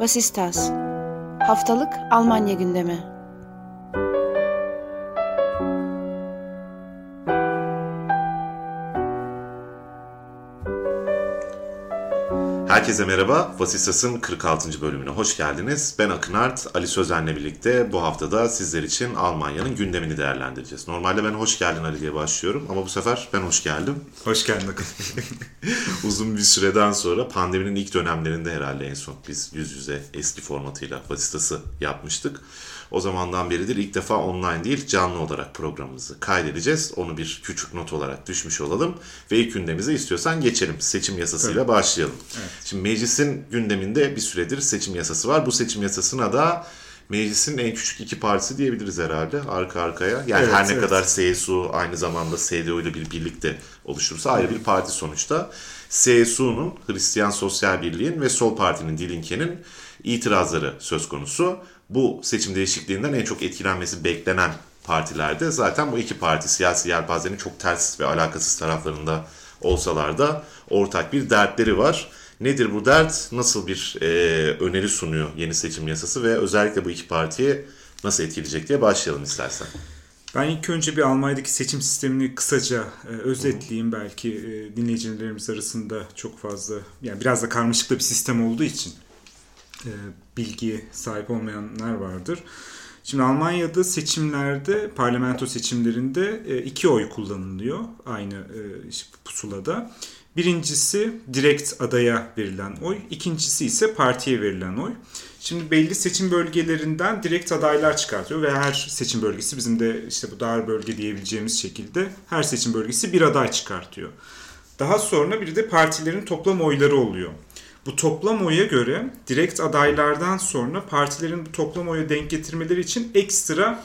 Vasistas Haftalık Almanya gündemi Herkese merhaba. Vasistas'ın 46. bölümüne hoş geldiniz. Ben Akın Art, Ali Sözen'le birlikte bu haftada sizler için Almanya'nın gündemini değerlendireceğiz. Normalde ben hoş geldin Ali diye başlıyorum ama bu sefer ben hoş geldim. Hoş geldin Akın. Uzun bir süreden sonra pandeminin ilk dönemlerinde herhalde en son biz yüz yüze eski formatıyla Vasistas'ı yapmıştık. O zamandan beridir ilk defa online değil canlı olarak programımızı kaydedeceğiz. Onu bir küçük not olarak düşmüş olalım. Ve ilk gündemimize istiyorsan geçelim. Seçim yasasıyla Tabii. başlayalım. Evet. Şimdi meclisin gündeminde bir süredir seçim yasası var. Bu seçim yasasına da meclisin en küçük iki partisi diyebiliriz herhalde arka arkaya. Yani evet, her ne evet. kadar CSU aynı zamanda CDU ile bir birlikte oluşursa ayrı bir parti sonuçta. CSU'nun Hristiyan Sosyal Birliği'nin ve Sol Parti'nin Dilinke'nin itirazları söz konusu bu seçim değişikliğinden en çok etkilenmesi beklenen partilerde zaten bu iki parti siyasi yelpazenin çok ters ve alakasız taraflarında olsalar da ortak bir dertleri var. Nedir bu dert? Nasıl bir e, öneri sunuyor yeni seçim yasası ve özellikle bu iki partiye nasıl etkileyecek diye başlayalım istersen. Ben ilk önce bir Almanya'daki seçim sistemini kısaca e, özetleyeyim. Belki e, dinleyicilerimiz arasında çok fazla yani biraz da karmaşık bir sistem olduğu için e, bilgiye sahip olmayanlar vardır. Şimdi Almanya'da seçimlerde, parlamento seçimlerinde e, iki oy kullanılıyor aynı e, pusulada. Birincisi direkt adaya verilen oy, ikincisi ise partiye verilen oy. Şimdi belli seçim bölgelerinden direkt adaylar çıkartıyor ve her seçim bölgesi bizim de işte bu dar bölge diyebileceğimiz şekilde her seçim bölgesi bir aday çıkartıyor. Daha sonra bir de partilerin toplam oyları oluyor. Bu toplam oya göre direkt adaylardan sonra partilerin bu toplam oya denk getirmeleri için ekstra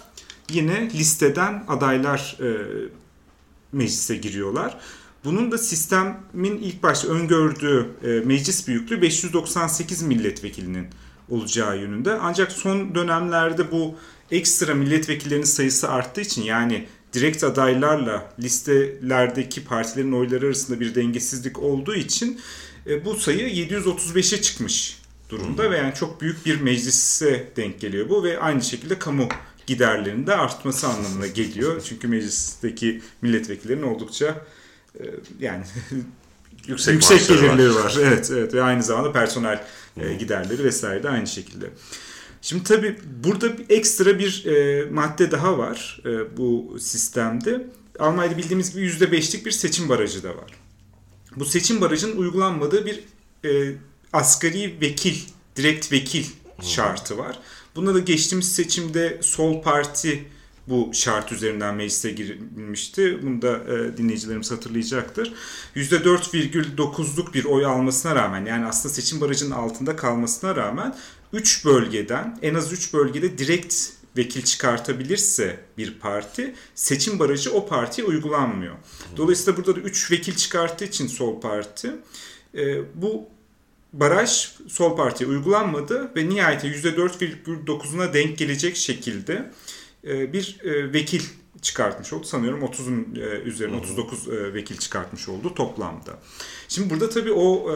yine listeden adaylar e, meclise giriyorlar. Bunun da sistemin ilk başta öngördüğü e, meclis büyüklüğü 598 milletvekilinin olacağı yönünde. Ancak son dönemlerde bu ekstra milletvekillerinin sayısı arttığı için yani direkt adaylarla listelerdeki partilerin oyları arasında bir dengesizlik olduğu için e, bu sayı 735'e çıkmış durumda hmm. ve yani çok büyük bir meclise denk geliyor bu ve aynı şekilde kamu giderlerinin de artması anlamına geliyor. Çünkü meclisteki milletvekillerinin oldukça e, yani yüksek, yüksek gelirleri var. var. Evet, evet ve aynı zamanda personel hmm. giderleri vesaire de aynı şekilde. Şimdi tabii burada bir ekstra bir e, madde daha var e, bu sistemde. Almanya'da bildiğimiz gibi %5'lik bir seçim barajı da var bu seçim barajının uygulanmadığı bir e, asgari vekil, direkt vekil şartı var. Bunda da geçtiğimiz seçimde Sol Parti bu şart üzerinden meclise girilmişti. Bunu da e, dinleyicilerimiz hatırlayacaktır. %4,9'luk bir oy almasına rağmen yani aslında seçim barajının altında kalmasına rağmen 3 bölgeden en az 3 bölgede direkt vekil çıkartabilirse bir parti seçim barajı o partiye uygulanmıyor. Dolayısıyla burada da 3 vekil çıkarttığı için sol parti e, bu baraj sol partiye uygulanmadı ve nihayete %4,9'una denk gelecek şekilde e, bir e, vekil çıkartmış oldu. Sanıyorum 30'un üzerine 39 vekil çıkartmış oldu toplamda. Şimdi burada tabii o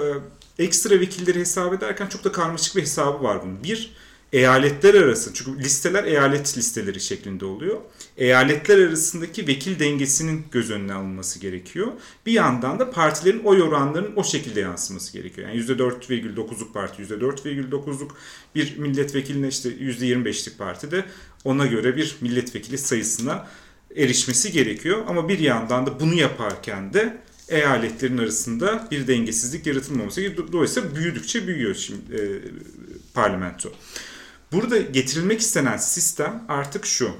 ekstra vekilleri hesap ederken çok da karmaşık bir hesabı var bunun. Bir, eyaletler arası çünkü listeler eyalet listeleri şeklinde oluyor. Eyaletler arasındaki vekil dengesinin göz önüne alınması gerekiyor. Bir yandan da partilerin oy oranlarının o şekilde yansıması gerekiyor. Yani %4,9'luk parti %4,9'luk bir milletvekiline işte %25'lik parti de ona göre bir milletvekili sayısına erişmesi gerekiyor. Ama bir yandan da bunu yaparken de eyaletlerin arasında bir dengesizlik yaratılmaması gerekiyor. Dolayısıyla büyüdükçe büyüyor şimdi e, parlamento. Burada getirilmek istenen sistem artık şu.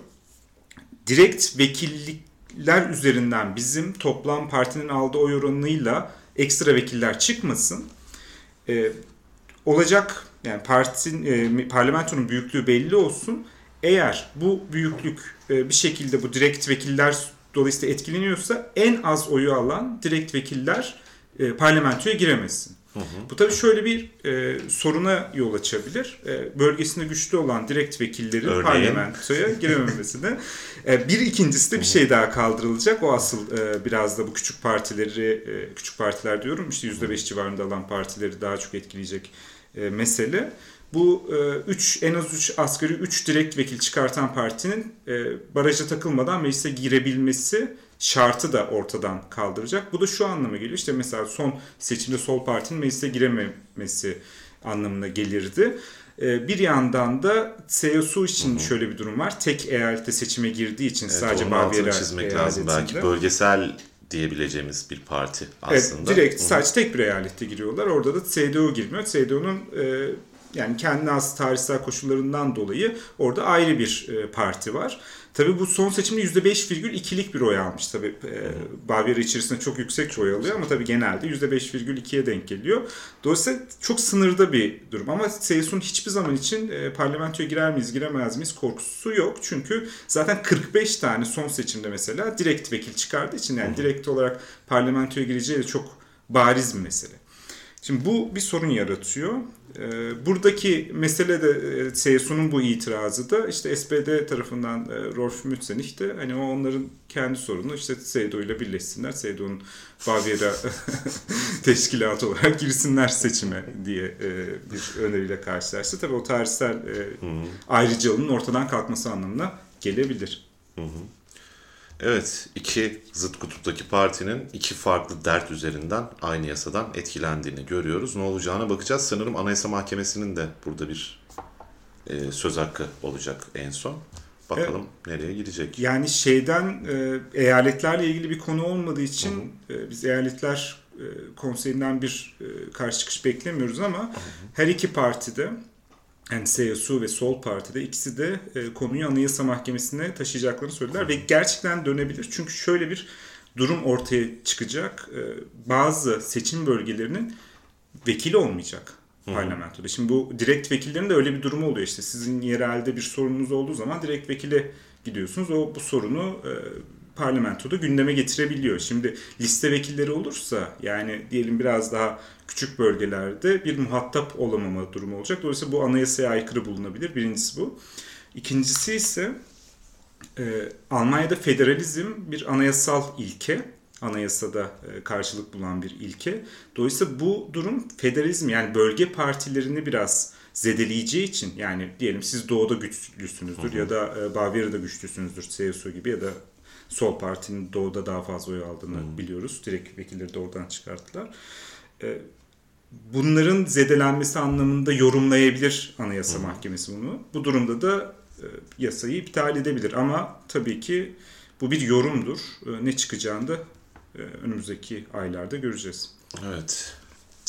Direkt vekillikler üzerinden bizim toplam partinin aldığı oy oranıyla ekstra vekiller çıkmasın. Ee, olacak yani partinin e, parlamentonun büyüklüğü belli olsun. Eğer bu büyüklük e, bir şekilde bu direkt vekiller dolayısıyla etkileniyorsa en az oyu alan direkt vekiller e, parlamentoya giremesin. Hı hı. Bu tabii şöyle bir e, soruna yol açabilir. E, bölgesinde güçlü olan direkt vekillerin Örneğin. parlamentoya girememesine. e, bir ikincisi de bir şey daha kaldırılacak. O asıl e, biraz da bu küçük partileri, e, küçük partiler diyorum işte %5 civarında alan partileri daha çok etkileyecek e, mesele. Bu 3 en az 3 asgari 3 direkt vekil çıkartan partinin e, baraja takılmadan meclise girebilmesi şartı da ortadan kaldıracak. Bu da şu anlama geliyor. İşte mesela son seçimde Sol Parti'nin meclise girememesi anlamına gelirdi. E, bir yandan da CSU için Hı-hı. şöyle bir durum var. Tek eyalette seçime girdiği için evet, sadece Bavyera çizmek lazım. Belki bölgesel diyebileceğimiz bir parti aslında. Evet, direkt sadece tek bir eyalette giriyorlar. Orada da CDU girmiyor. CDU'nun e, yani kendi az tarihsel koşullarından dolayı orada ayrı bir e, parti var. Tabii bu son seçimde %5,2'lik bir oy almış. Tabii e, Bavyera içerisinde çok yüksek oy alıyor ama tabii genelde %5,2'ye denk geliyor. Dolayısıyla çok sınırda bir durum ama CSU'nun hiçbir zaman için e, parlamentoya girer miyiz giremez miyiz korkusu yok. Çünkü zaten 45 tane son seçimde mesela direkt vekil çıkardığı için yani direkt olarak parlamentoya gireceği de çok bariz bir mesele. Şimdi bu bir sorun yaratıyor. Ee, buradaki mesele de e, CSU'nun bu itirazı da işte SPD tarafından e, Rolf Mützenich de hani o onların kendi sorunu işte CDU ile birleşsinler. CDU'nun Bavyera teşkilatı olarak girsinler seçime diye e, bir öneriyle karşılaştı. Tabii o tarihsel ayrıcalığın ortadan kalkması anlamına gelebilir. Hı hı. Evet, iki zıt kutuptaki partinin iki farklı dert üzerinden aynı yasadan etkilendiğini görüyoruz. Ne olacağına bakacağız. Sanırım Anayasa Mahkemesi'nin de burada bir e, söz hakkı olacak en son. Bakalım evet. nereye gidecek. Yani şeyden e, eyaletlerle ilgili bir konu olmadığı için hı hı. E, biz eyaletler e, konseyinden bir e, karşı çıkış beklemiyoruz ama hı hı. her iki partide yani CSU ve Sol Parti'de ikisi de e, konuyu Anayasa Mahkemesi'ne taşıyacaklarını söylediler ve gerçekten dönebilir. Çünkü şöyle bir durum ortaya çıkacak. E, bazı seçim bölgelerinin vekili olmayacak parlamentoda. Şimdi bu direkt vekillerin de öyle bir durumu oluyor işte. Sizin yerelde bir sorununuz olduğu zaman direkt vekile gidiyorsunuz. O bu sorunu e, parlamentoda gündeme getirebiliyor. Şimdi liste vekilleri olursa yani diyelim biraz daha küçük bölgelerde bir muhatap olamama durumu olacak. Dolayısıyla bu anayasaya aykırı bulunabilir. Birincisi bu. İkincisi ise e, Almanya'da federalizm bir anayasal ilke. Anayasada e, karşılık bulan bir ilke. Dolayısıyla bu durum federalizm yani bölge partilerini biraz zedeleyeceği için yani diyelim siz doğuda güçlüsünüzdür hı hı. ya da e, Bavyera'da güçlüsünüzdür CSU gibi ya da Sol Parti'nin doğuda daha fazla oy aldığını hmm. biliyoruz. Direkt vekilleri de oradan çıkarttılar. E, bunların zedelenmesi anlamında yorumlayabilir Anayasa hmm. Mahkemesi bunu. Bu durumda da e, yasayı iptal edebilir ama tabii ki bu bir yorumdur. E, ne çıkacağını da e, önümüzdeki aylarda göreceğiz. Evet.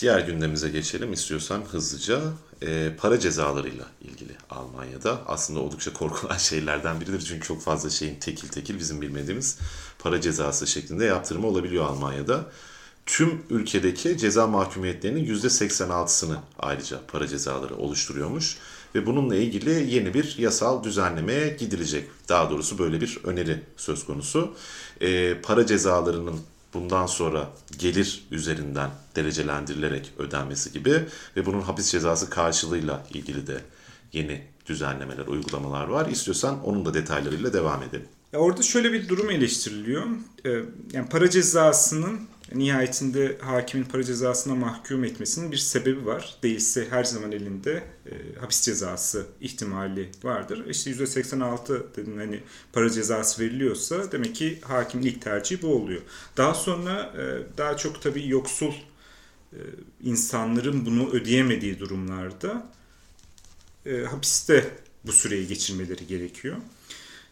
Diğer gündemimize geçelim istiyorsan hızlıca. E, para cezalarıyla ilgili Almanya'da aslında oldukça korkulan şeylerden biridir. Çünkü çok fazla şeyin tekil tekil bizim bilmediğimiz para cezası şeklinde yaptırımı olabiliyor Almanya'da. Tüm ülkedeki ceza mahkumiyetlerinin %86'sını ayrıca para cezaları oluşturuyormuş. Ve bununla ilgili yeni bir yasal düzenlemeye gidilecek. Daha doğrusu böyle bir öneri söz konusu. E, para cezalarının bundan sonra gelir üzerinden derecelendirilerek ödenmesi gibi ve bunun hapis cezası karşılığıyla ilgili de yeni düzenlemeler, uygulamalar var. İstiyorsan onun da detaylarıyla devam edelim. Ya orada şöyle bir durum eleştiriliyor. Ee, yani para cezasının nihayetinde hakimin para cezasına mahkum etmesinin bir sebebi var. Değilse her zaman elinde e, hapis cezası ihtimali vardır. İşte %86 dedim hani para cezası veriliyorsa demek ki hakimin ilk tercihi bu oluyor. Daha sonra e, daha çok tabii yoksul e, insanların bunu ödeyemediği durumlarda e, hapiste bu süreyi geçirmeleri gerekiyor.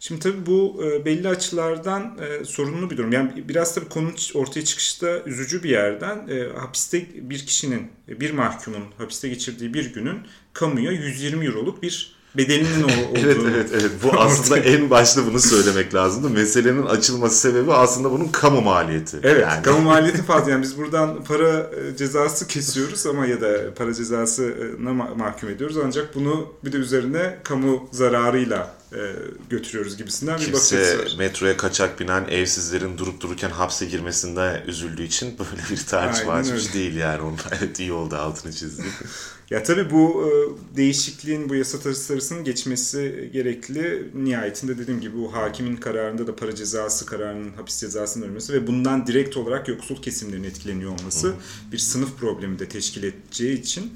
Şimdi tabii bu e, belli açılardan e, sorunlu bir durum. Yani biraz tabii konu ortaya çıkışta üzücü bir yerden e, hapiste bir kişinin, bir mahkumun hapiste geçirdiği bir günün kamuya 120 euroluk bir bedelinin olduğunu. evet evet evet. Bu aslında en başta bunu söylemek lazımdı. Meselenin açılması sebebi aslında bunun kamu maliyeti. Evet, yani. kamu maliyeti fazla. Yani biz buradan para cezası kesiyoruz ama ya da para cezasına mahkum ediyoruz. Ancak bunu bir de üzerine kamu zararıyla e, götürüyoruz gibisinden bir bakış açısı metroya kaçak binen evsizlerin durup dururken hapse girmesinde üzüldüğü için böyle bir tartışma açmış değil yani. Onun evet iyi oldu altını çizdi. ya tabii bu e, değişikliğin bu yasa tasarısının geçmesi gerekli. Nihayetinde dediğim gibi bu hakimin kararında da para cezası kararının hapis cezasının ölmesi ve bundan direkt olarak yoksul kesimlerin etkileniyor olması Hı. bir sınıf problemi de teşkil edeceği için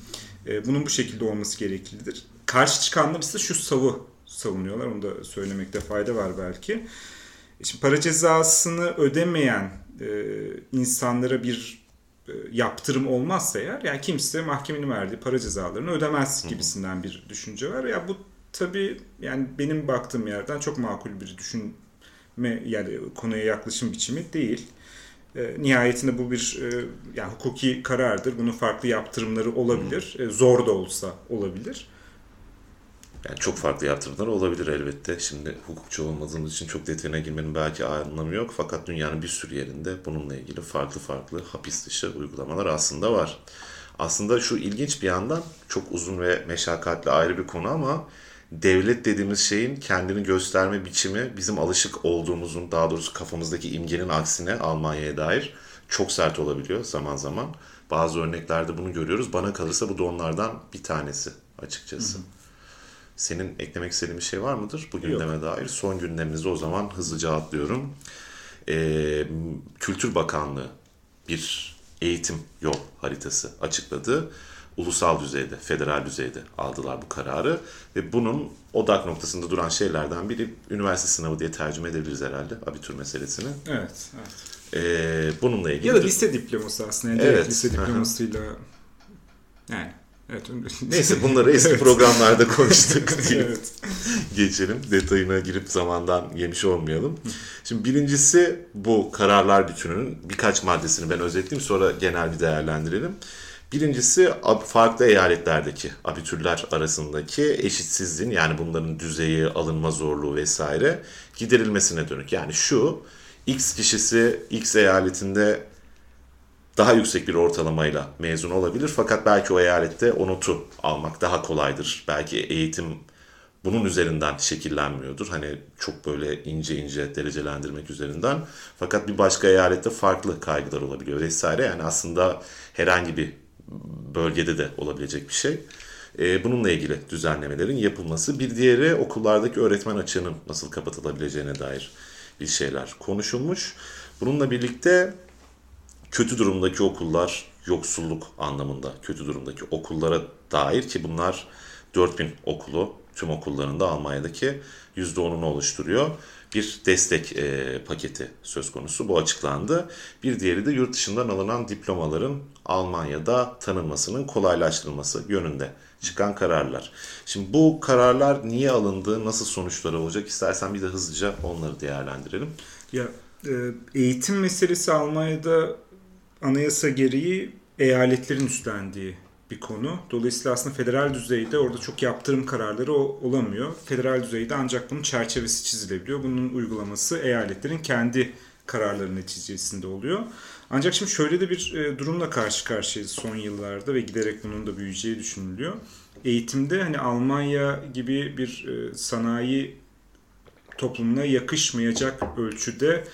E, bunun bu şekilde olması gereklidir. Karşı çıkanlar ise şu savu savunuyorlar. Onu da söylemekte fayda var belki. Şimdi para cezasını ödemeyen e, insanlara bir e, yaptırım olmazsa eğer yani kimse mahkemenin verdiği para cezalarını ödemez gibisinden bir düşünce var. Ya bu tabii yani benim baktığım yerden çok makul bir düşünme yani konuya yaklaşım biçimi değil. E, nihayetinde bu bir e, yani hukuki karardır. Bunun farklı yaptırımları olabilir. E, zor da olsa olabilir. Yani çok farklı yaptırımlar olabilir elbette. Şimdi hukukçu olmadığımız için çok detayına girmenin belki anlamı yok. Fakat dünyanın bir sürü yerinde bununla ilgili farklı farklı hapis dışı uygulamalar aslında var. Aslında şu ilginç bir yandan çok uzun ve meşakkatli ayrı bir konu ama devlet dediğimiz şeyin kendini gösterme biçimi bizim alışık olduğumuzun daha doğrusu kafamızdaki imgenin aksine Almanya'ya dair çok sert olabiliyor zaman zaman. Bazı örneklerde bunu görüyoruz. Bana kalırsa bu da onlardan bir tanesi açıkçası. Hı hı. Senin eklemek istediğin bir şey var mıdır bu gündeme dair? Son gündemimizde o zaman hızlıca atlıyorum. Ee, Kültür Bakanlığı bir eğitim yol haritası açıkladı. Ulusal düzeyde, federal düzeyde aldılar bu kararı. Ve bunun odak noktasında duran şeylerden biri üniversite sınavı diye tercüme edebiliriz herhalde abitur meselesini. Evet, evet. Ee, bununla ilgili... Ya da lise diploması aslında. Yani evet. Lise diplomasıyla yani Evet. Neyse bunları eski programlarda konuştuk diye evet. geçelim. Detayına girip zamandan yemiş olmayalım. Şimdi birincisi bu kararlar bütününün birkaç maddesini ben özetleyeyim sonra genel bir değerlendirelim. Birincisi farklı eyaletlerdeki abitürler arasındaki eşitsizliğin yani bunların düzeyi, alınma zorluğu vesaire giderilmesine dönük. Yani şu X kişisi X eyaletinde daha yüksek bir ortalamayla mezun olabilir. Fakat belki o eyalette o notu almak daha kolaydır. Belki eğitim bunun üzerinden şekillenmiyordur. Hani çok böyle ince ince derecelendirmek üzerinden. Fakat bir başka eyalette farklı kaygılar olabiliyor vesaire. Yani aslında herhangi bir bölgede de olabilecek bir şey. Ee, bununla ilgili düzenlemelerin yapılması. Bir diğeri okullardaki öğretmen açığının nasıl kapatılabileceğine dair bir şeyler konuşulmuş. Bununla birlikte kötü durumdaki okullar yoksulluk anlamında kötü durumdaki okullara dair ki bunlar 4000 okulu tüm okullarında Almanya'daki %10'unu oluşturuyor. Bir destek e, paketi söz konusu. Bu açıklandı. Bir diğeri de yurt dışından alınan diplomaların Almanya'da tanınmasının kolaylaştırılması yönünde çıkan kararlar. Şimdi bu kararlar niye alındı, nasıl sonuçları olacak istersen bir de hızlıca onları değerlendirelim. Ya e, eğitim meselesi Almanya'da anayasa gereği eyaletlerin üstlendiği bir konu. Dolayısıyla aslında federal düzeyde orada çok yaptırım kararları olamıyor. Federal düzeyde ancak bunun çerçevesi çizilebiliyor. Bunun uygulaması eyaletlerin kendi kararları neticesinde oluyor. Ancak şimdi şöyle de bir e, durumla karşı karşıyayız son yıllarda ve giderek bunun da büyüyeceği düşünülüyor. Eğitimde hani Almanya gibi bir e, sanayi toplumuna yakışmayacak ölçüde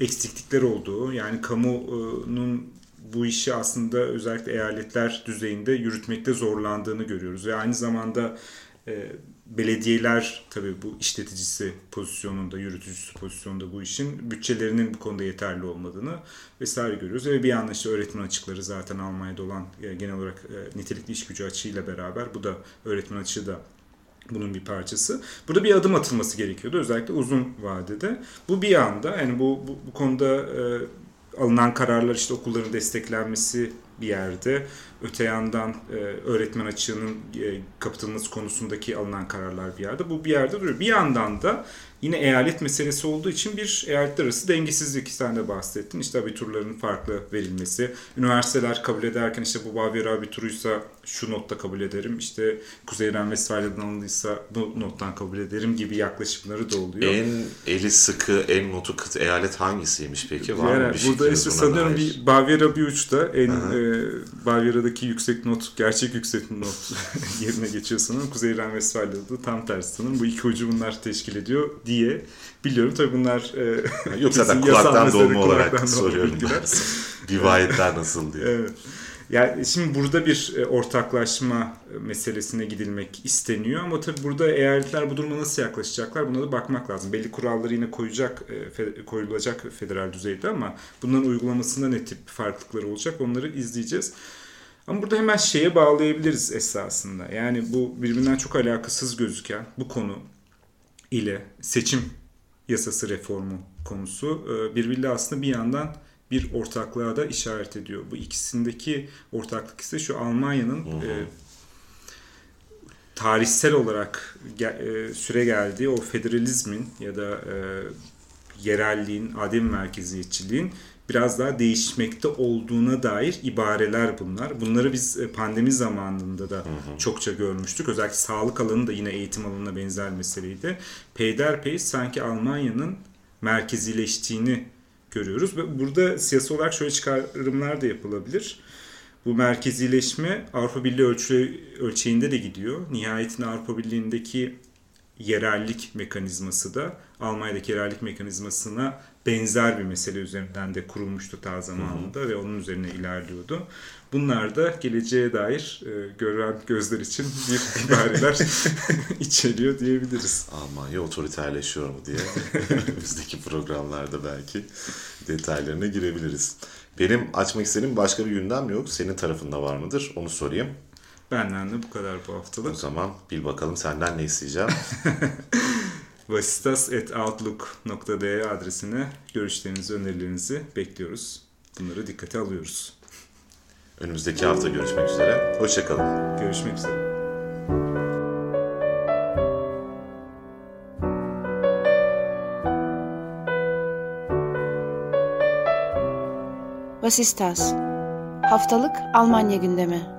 eksiklikler olduğu yani kamunun bu işi aslında özellikle eyaletler düzeyinde yürütmekte zorlandığını görüyoruz. Ve aynı zamanda e, belediyeler tabii bu işleticisi pozisyonunda, yürütücüsü pozisyonunda bu işin bütçelerinin bu konuda yeterli olmadığını vesaire görüyoruz. Ve bir yandan işte öğretmen açıkları zaten Almanya'da olan e, genel olarak e, nitelikli iş gücü açığıyla beraber bu da öğretmen açığı da bunun bir parçası. Burada bir adım atılması gerekiyordu özellikle uzun vadede. Bu bir anda yani bu bu, bu konuda e, alınan kararlar işte okulların desteklenmesi bir yerde. Öte yandan e, öğretmen açığının e, kapatılması konusundaki alınan kararlar bir yerde. Bu bir yerde duruyor. Bir yandan da yine eyalet meselesi olduğu için bir eyaletler arası dengesizlik sen de bahsettin. İşte abiturların farklı verilmesi. Üniversiteler kabul ederken işte bu Bavyera abituruysa şu notta kabul ederim. İşte Kuzey Ren Vesfalya'dan alındıysa bu nottan kabul ederim gibi yaklaşımları da oluyor. En eli sıkı, en notu kıt eyalet hangisiymiş peki? Var yani, mı bir Burada işte sanıyorum dair? bir Bavyera bir uçta en e, Bavyera'daki yüksek not, gerçek yüksek not yerine geçiyor sanırım. Kuzey Ren Vesfalya'da tam tersi sanırım. Bu iki ucu bunlar teşkil ediyor diye biliyorum. Tabii bunlar e, Yok zaten kulaktan dolma olarak soruyorum ben. Rivayetler nasıl diye. evet. Yani şimdi burada bir e, ortaklaşma meselesine gidilmek isteniyor ama tabii burada eyaletler bu duruma nasıl yaklaşacaklar buna da bakmak lazım. Belli kuralları yine koyacak, e, koyulacak federal düzeyde ama bunların uygulamasında ne tip farklılıklar olacak onları izleyeceğiz. Ama burada hemen şeye bağlayabiliriz esasında. Yani bu birbirinden çok alakasız gözüken bu konu ile seçim yasası reformu konusu e, birbiriyle aslında bir yandan bir ortaklığa da işaret ediyor. Bu ikisindeki ortaklık ise şu Almanya'nın e, tarihsel olarak e, süre geldiği o federalizmin ya da e, yerelliğin, adem merkeziyetçiliğin biraz daha değişmekte olduğuna dair ibareler bunlar. Bunları biz e, pandemi zamanında da çokça görmüştük. Özellikle sağlık alanı da yine eğitim alanına benzer meseleydi. Peyderpey sanki Almanya'nın merkezileştiğini görüyoruz. Ve burada siyasi olarak şöyle çıkarımlar da yapılabilir. Bu merkezileşme Avrupa Birliği ölçü, ölçeğinde de gidiyor. Nihayetinde Avrupa Birliği'ndeki yerellik mekanizması da Almanya'daki yerellik mekanizmasına benzer bir mesele üzerinden de kurulmuştu ta zamanında hı hı. ve onun üzerine ilerliyordu. Bunlar da geleceğe dair e, gören gözler için bir ibareler içeriyor diyebiliriz. Almanya otoriterleşiyor mu diye bizdeki programlarda belki detaylarına girebiliriz. Benim açmak istediğim başka bir gündem yok. Senin tarafında var mıdır? Onu sorayım. Benden de bu kadar bu haftalık. O zaman bil bakalım senden ne isteyeceğim. Vasistas.outlook.de adresine görüşlerinizi, önerilerinizi bekliyoruz. Bunları dikkate alıyoruz. Önümüzdeki hafta görüşmek üzere. Hoşçakalın. Görüşmek üzere. Vasistas Haftalık Almanya gündemi